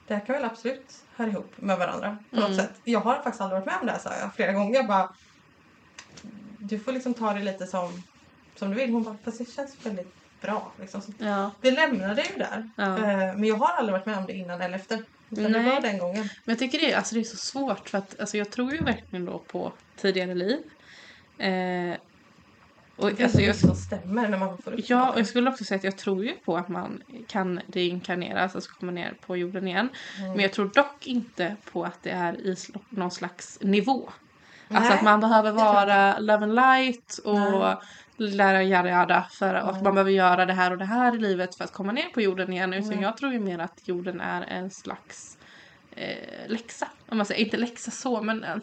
det här kan väl absolut höra ihop med varandra på något Mm. sätt. Jag har faktiskt aldrig varit med om det här sa jag flera gånger. Jag bara, du får liksom ta det lite som, som du vill. Hon bara, fast det känns väldigt bra. Liksom. Ja. vi lämnade ju där. ja. Eh, men jag har aldrig varit med om det innan eller efter. Utan det var den gången. Men jag tycker det är, alltså det är så svårt för att alltså jag tror ju verkligen då på tidigare liv. Eh, och Det alltså jag, som stämmer när man får upp ja, och jag skulle också säga att jag tror ju på att man kan reinkarneras, alltså komma ner på jorden igen. Mm. Men jag tror dock inte på att det är i någon slags nivå. Alltså Nej, att man behöver vara love and light och Nej. Lära yada yada för att Nej. man behöver göra det här och det här i livet för att komma ner på jorden igen. Utan Nej. jag tror ju mer att jorden är en slags eh, läxa. Om man säger, inte läxa så men... Eh,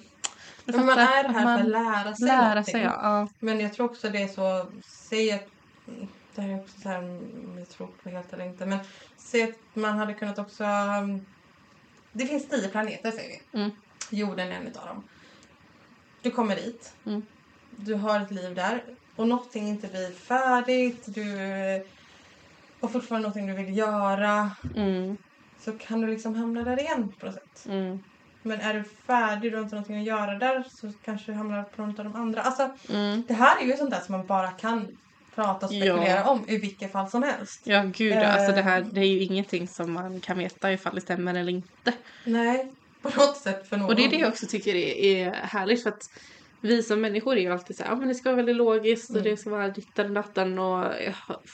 Men man är här man för att lära sig lära någonting. sig. Ja. Ja. Men jag tror också det är så, säg att, det här är också så här om jag tror på helt eller inte, men säg att man hade kunnat också, um, det finns tio planeter säger vi. Mm. Jorden är en utav dem. Du kommer dit, Mm. du har ett liv där och någonting inte blir färdigt, du eh, har fortfarande någonting du vill göra, Mm, så kan du liksom hamna där igen på något sätt. mm, Men är du färdig, du har inte någonting att göra där, så kanske du hamnar på någon av de andra. Alltså, mm. det här är ju sånt där som man bara kan prata och spekulera Ja. om i vilket fall som helst. Ja gud, alltså det här Eh. det är ju ingenting som man kan veta ifall det stämmer eller inte. Nej, på något sätt för någon. Och det är det jag också tycker är, är härligt för att vi som människor är ju alltid så här, ja men det ska vara väldigt logiskt och Mm. det ska vara ditten och datten och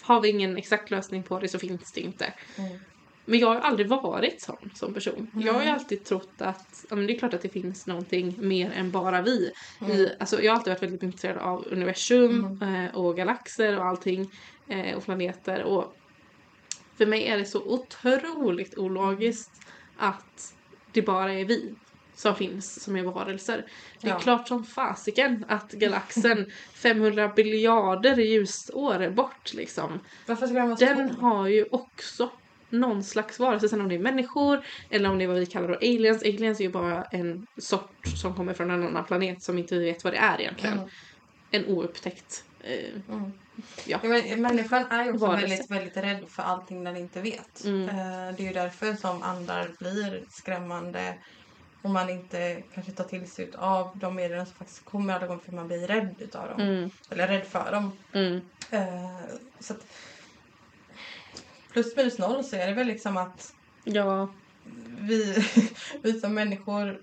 har vi ingen exakt lösning på det så finns det inte. Mm. Men jag har aldrig varit sån som person. Jag har ju alltid trott att ja, men det är klart att det finns någonting mer än bara vi. Mm. I, alltså, jag har alltid varit väldigt intresserad av universum eh, och galaxer och allting eh, och planeter. Och för mig är det så otroligt ologiskt att det bara är vi som finns som är varelser. Det är Ja. klart som fasiken att galaxen 500 biljarder ljusår bort liksom. Varför ska den vara så Den stor? har ju också någon slags varelse. Sen om det är människor eller om det är vad vi kallar då aliens. Aliens är ju bara en sort som kommer från en annan planet som inte vi vet vad det är egentligen. Mm. En oupptäckt. Eh, Mm. Ja. Ja, men människan är ju också Varelse. väldigt, väldigt rädd för allting den inte vet. Mm. Eh, Det är ju därför som andar blir skrämmande och man inte kanske tar till sig av de medlen som faktiskt kommer alla gånger för man blir rädd utav dem. mm, Eller rädd för dem. mm, Eh, Så att, plus minus noll så är det väl liksom att ja. vi, vi som människor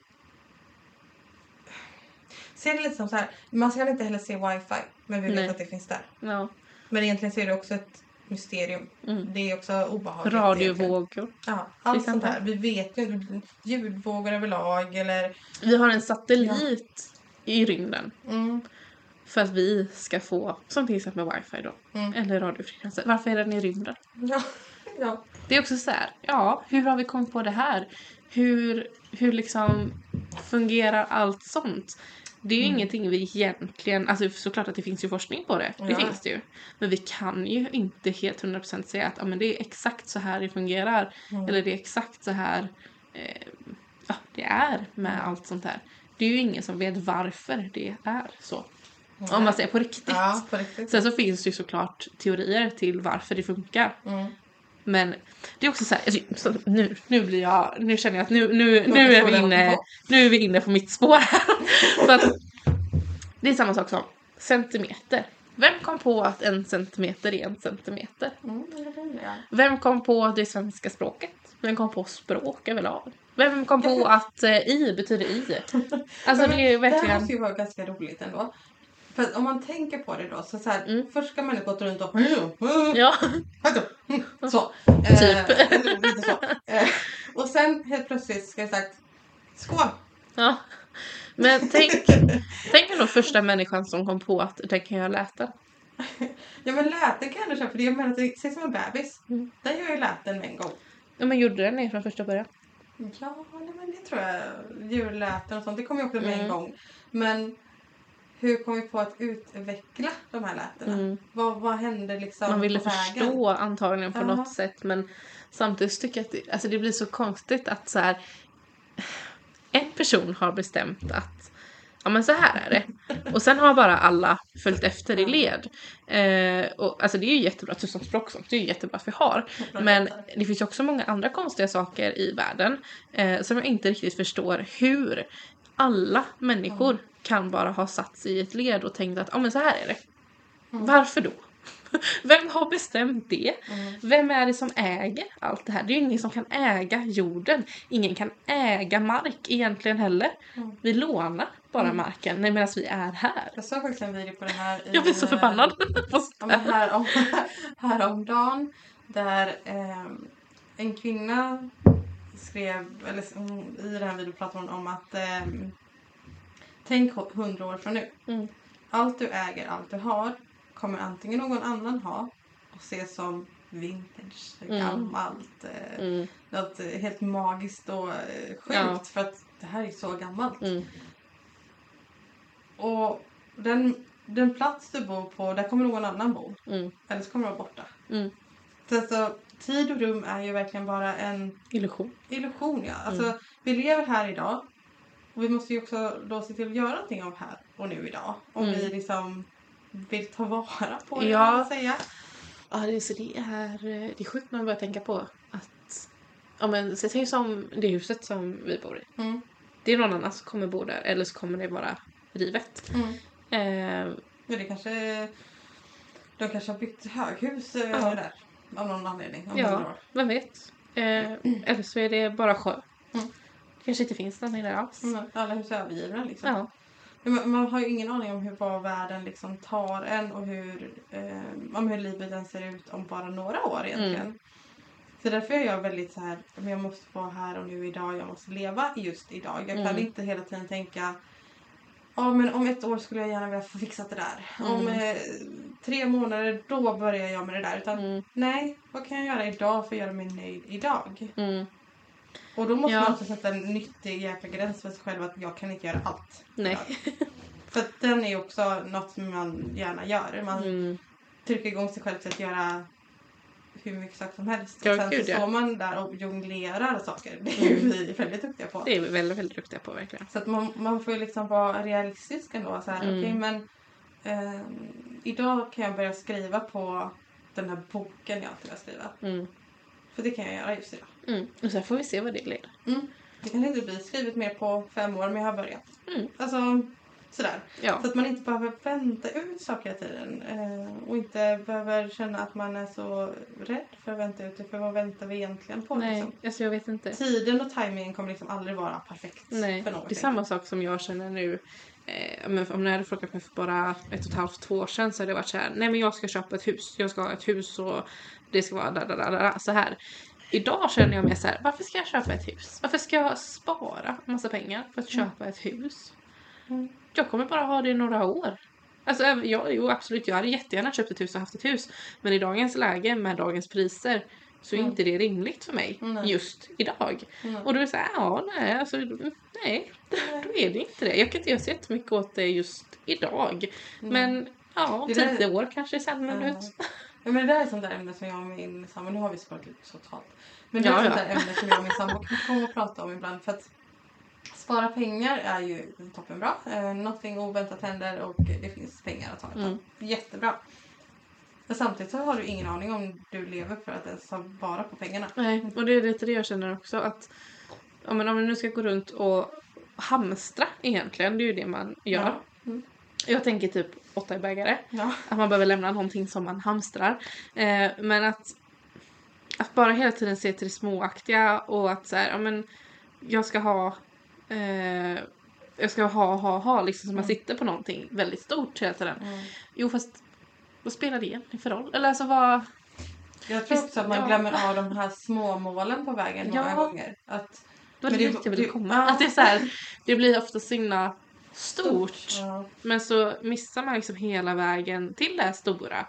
ser det lite som så här. Man ska inte heller se wifi, men vi vet Nej. att det finns där. ja. Men egentligen så är det också ett mysterium. Mm. Det är också obehagligt. Radiovågor. Ja, allt sånt här. Vi vet ju. Ljudvågor överlag eller... Vi har en satellit i rymden. Mm, För att vi ska få, som till exempel wifi då. mm. Eller radiofrekvenser. Varför är den i rymden? Ja, ja. Det är också så här, ja, hur har vi kommit på det här? Hur, hur liksom fungerar allt sånt? Det är ju Mm. ingenting vi egentligen, alltså såklart att det finns ju forskning på det, det Ja. finns det ju. Men vi kan ju inte helt 100% säga att ja, men det är exakt så här det fungerar. Mm. Eller det är exakt så här eh, ja, det är med Mm. allt sånt här. Det är ju ingen som vet varför det är så. Om man säger på riktigt. Ja, på riktigt. Sen så finns det ju såklart teorier till varför det funkar. Mm. Men det är också så här, alltså, så nu, nu blir jag, nu känner jag att nu, nu, nu, är vi inne, nu är vi inne på mitt spår här. För att det är samma sak som centimeter. Vem kom på att en centimeter är en centimeter? Mm. Vem kom på det svenska språket? Vem kom på språk överlag? Vem kom på att eh, i betyder i? Alltså det är ju Det här verkligen... måste ju vara ganska roligt ändå. För om man tänker på det då, så, så här, Mm. först ska människor gå runt och Ja, så. Typ. Eh, lite så. Eh, och sen helt plötsligt ska jag sagt skål. ja. Men tänk, tänk ändå första människan som kom på att den kan göra läten. Ja men läten kan jag ändå köpa för det menar att det ser som en bebis. Mm. Den gör ju läten med en gång. Ja men gjorde den det från första början? Ja, nej, men det tror jag. Djurläten och sånt, det kommer ju också med en Mm. gång. Men hur kom vi på att utveckla de här lätena? Mm. Vad, vad hände liksom Man ville på vägen? förstå antagligen på Ja. något sätt men samtidigt tycker jag att det, alltså det blir så konstigt att så här, en person har bestämt att ja men så här är det och sen har bara alla följt efter i led. Eh, och, alltså det är ju jättebra, tusen språk sånt, det är ju jättebra att vi har. Men det finns ju också många andra konstiga saker i världen eh, som jag inte riktigt förstår hur alla människor kan bara ha satt sig i ett led och tänkt att ja men så här är det. Mm. Varför då? Vem har bestämt det? Mm. Vem är det som äger allt det här? Det är ju ingen som kan äga jorden. Ingen kan äga mark egentligen heller. Mm. Vi lånar bara Mm. marken nej, medan vi är här. Jag såg faktiskt en video på det här. i- Jag blir så förbannad. Ja, här om, häromdagen där eh, en kvinna skrev, eller i den här videon pratar hon om att eh, tänk hundra år från nu. Mm. Allt du äger, allt du har kommer antingen någon annan ha och se som vintage, Mm. gammalt, eh, Mm, något eh, helt magiskt och eh, sjukt Ja. för att det här är så gammalt. mm, Och den, den plats du bor på, där kommer någon annan bo. mm, Eller så kommer du vara borta. mm. Så alltså, tid och rum är ju verkligen bara en Illusion. illusion. Ja. Alltså, Mm. Vi lever här idag. Och vi måste ju också då se till att göra någonting av här och nu idag. Om Mm. vi liksom vill ta vara på det. Ja. Ja. Säga. Ja, det, är- så det är, eh, det är sjukt när man börjar tänka på att Ja men så tänk som det huset som vi bor i. Mm. Det är någon annan som kommer bo där eller så kommer det vara rivet. Mm. Eh, Ja, det kanske, de kanske har byggt höghus eh, Ja. där. Av någon anledning. Om Ja. vem vet? Eh, eller så är det bara sjö. Mm. Det kanske inte finns någon där alls. Mm, Alla hus är övergivna liksom. Ja. Man, man har ju ingen aning om hur vad världen liksom tar en och hur, eh, om hur livet än ser ut om bara några år egentligen. Mm. Så därför är jag väldigt så här, jag måste vara här och nu idag, jag måste leva just idag. Jag kan Mm. inte hela tiden tänka Ja men om ett år skulle jag gärna vilja få fixat det där. Om Mm. eh, tre månader då börjar jag med det där. Utan Mm, nej, vad kan jag göra idag för att göra mig nöjd idag? Och då måste Ja. man också sätta en nyttig jäkla gräns för sig själv att jag kan inte göra allt. nej. För att den är också något som man gärna gör. Man Mm, trycker igång sig själv till att göra hur mycket saker som helst. Ja, och sen gud, så ja. står man där och jonglerar saker. Det är Mm. vi väldigt duktiga på. det är vi väldigt, väldigt duktiga på verkligen. Så att man, man får ju liksom vara realistisk ändå. Så här, Mm. okej, men ehm, idag kan jag börja skriva på den här boken jag alltid vill skriva. Mm, För det kan jag göra just idag. Mm. Och sen får vi se vad det leder. Mm. Det kan inte bli skrivet mer på fem år men jag har börjat. Mm. Alltså sådär. Ja. Så att man inte behöver vänta ut saker hela tiden. Eh, och inte behöver känna att man är så rädd för att vänta ut det. För vad väntar vi egentligen på? Nej, Liksom? alltså jag vet inte. Tiden och tajmingen kommer liksom aldrig vara perfekt Nej, för det är samma sak som jag känner nu. Eh, men om ni hade frågat mig för bara ett och ett halvt, två år sedan så hade det varit så här. Nej men jag ska köpa ett hus. Jag ska ha ett hus och det ska vara da, da, da, da, så här. Idag känner jag mig så här. Varför ska jag köpa ett hus? Varför ska jag spara massa pengar för att Mm. köpa ett hus? Mm. Jag kommer bara ha det i några år. Alltså även- ja, jo absolut, jag hade jättegärna köpt ett hus och haft ett hus. Men i dagens läge med dagens priser så är Mm. inte det rimligt för mig Nej. just idag. Mm. Och då är det så här, ja nej, alltså, Nej, då är det inte det. Jag kan inte göra så jättemycket åt det just idag. Men ja, om tio år kanske det ser annorlunda ut. Ja, men det där är sånt där ämne som jag och min sambo, nu har vi sparat lite totalt. Men det är Ja, sånt ja. där ämne som jag och min sambo kan komma och prata om ibland. För att spara pengar är ju toppenbra. Eh, någonting oväntat händer och det finns pengar att ta av. Mm. Jättebra. Men samtidigt så har du ingen aning om du lever för att ens ta vara på pengarna. Nej, och det är lite det jag känner också att ja, men om man nu ska gå runt och hamstra egentligen, det är ju det man gör. Ja. Mm. Jag tänker typ åtta i bägare. Ja. Att man behöver lämna någonting som man hamstrar. Eh, men att, att bara hela tiden se till det småaktiga och att så här, ja men jag ska ha eh, jag ska ha, ha, ha liksom som man Mm. sitter på någonting väldigt stort hela tiden. Mm. Jo fast vad spelar det för roll? Eller alltså vad... Jag tror också att man ja. glömmer av de här små målen på vägen många Ja. gånger. Att, Det var Men det jag ville komma. ja. Att det är så här, det blir ofta så himla stort. Ja. Men så missar man liksom hela vägen till det stora.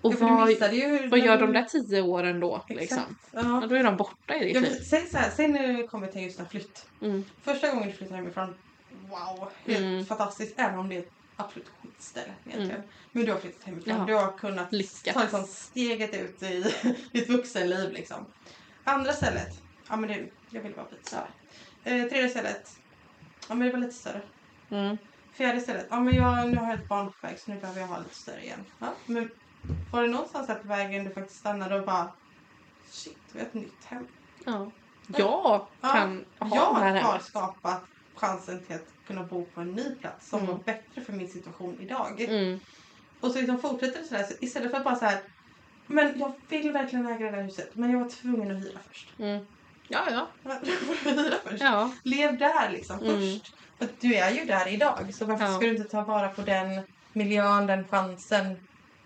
Och Ja, vad, ju... vad gör de där tio åren då? Liksom? Ja, då är de borta i ditt Ja, liv. så här, säg när du kommer till just en flytt. Mm. Första gången du flyttar hemifrån, wow, helt Mm. fantastiskt. Även om det är ett absolut skitställe egentligen. Men du har flyttat hemifrån. Ja. Du har kunnat Lyckats. ta liksom steget ut i ditt vuxenliv liksom. Andra stället, ja men det, jag vill vara större. Eh, tredje stället, ja men det var lite större. Mm. Fjärde stället, ja men jag, nu har jag ett barn på väg så nu behöver jag ha lite större igen. Ja, men var det någonstans här på vägen du faktiskt stannade och bara shit, vi har ett nytt hem. Ja. Jag Ja, kan ha jag det här har hemmet. skapat chansen till att kunna bo på en ny plats som Mm. var bättre för min situation idag. Mm. Och så liksom fortsätter det sådär så istället för att bara så här. Men jag vill verkligen äga det där huset men jag var tvungen att hyra först. Mm. Ja, ja. hyra först. Ja. Lev där liksom Mm. först. För du är ju där idag så varför Ja. ska du inte ta vara på den miljön, den chansen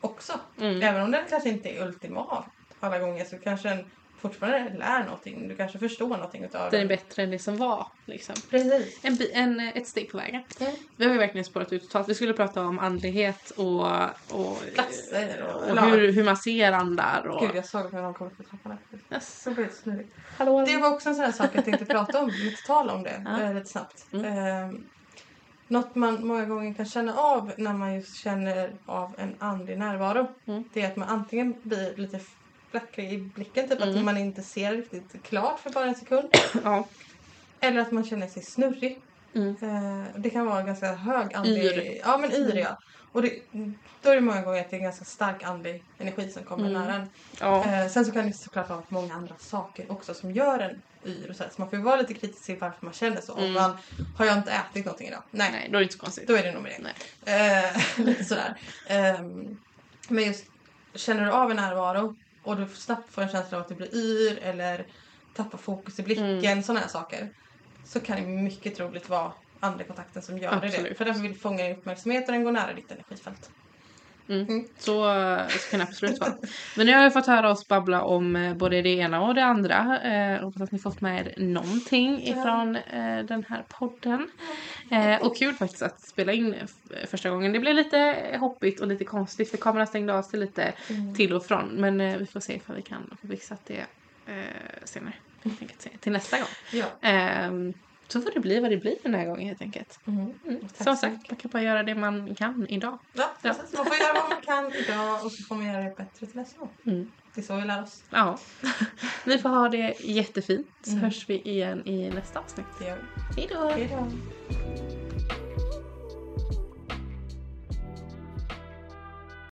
också? Mm. Även om den kanske inte är ultimat alla gånger så kanske den fortfarande lär någonting. Du kanske förstår någonting utav Den är bättre än det som var. Liksom. Precis. En, en, ett steg på vägen. Mm. Vi har ju verkligen spårat ut totalt. Vi skulle prata om andlighet och, och, Klasser och- och hur, hur man ser andar. Och... Gud, jag såg när de kom upp trappan. Yes. Så blev det. Hallå, Det var också en sån här sak jag tänkte prata om, lite tal om det, Ja. eh, lite snabbt. Mm. Ehm, något man många gånger kan känna av när man just känner av en andlig närvaro, Mm. det är att man antingen blir lite flackrig i blicken, typ Mm. att man inte ser riktigt klart för bara en sekund. Ja. Eller att man känner sig snurrig. Mm. Eh, det kan vara ganska hög andlig... Yr. Ja, men yr ja. Och det, då är det många gånger att det är ganska stark andlig energi som kommer Mm. nära en. Ja. Eh, sen så kan det såklart vara många andra saker också som gör en yr och så, här. så man får ju vara lite kritisk till varför man känner så. Om Mm. man, har jag inte ätit någonting idag? Nej, Nej, då är det inte så konstigt. då är det nog med det. Nej. Eh, lite sådär. Ehm, men just känner du av en närvaro och du snabbt får en känsla av att du blir yr eller tappar fokus i blicken, Mm. sådana här saker. Så kan det mycket troligt vara andra kontakten som gör det. Absolut. För den vill fånga din uppmärksamhet och den går nära ditt energifält. Mm. Mm. Så, så kan det absolut vara. Men nu har jag fått höra oss babbla om eh, både det ena och det andra. Eh, hoppas att ni fått med er någonting ifrån eh, den här podden. Eh, och kul faktiskt att spela in f- första gången. Det blev lite hoppigt och lite konstigt för kameran stängde av sig lite till och från. Men eh, vi får se ifall vi kan få fixat det eh, senare. Till nästa gång. Ja. Så får det bli vad det blir den här gången helt enkelt. Mm. Mm. Som sagt, man kan bara göra det man kan idag. Ja, precis. Man får göra vad man kan idag och så får man göra det bättre till nästa gång. Mm. Det är så vi lär oss. Ja. Ni får ha det jättefint så Mm. hörs vi igen i nästa avsnitt. Det gör vi. Hej då.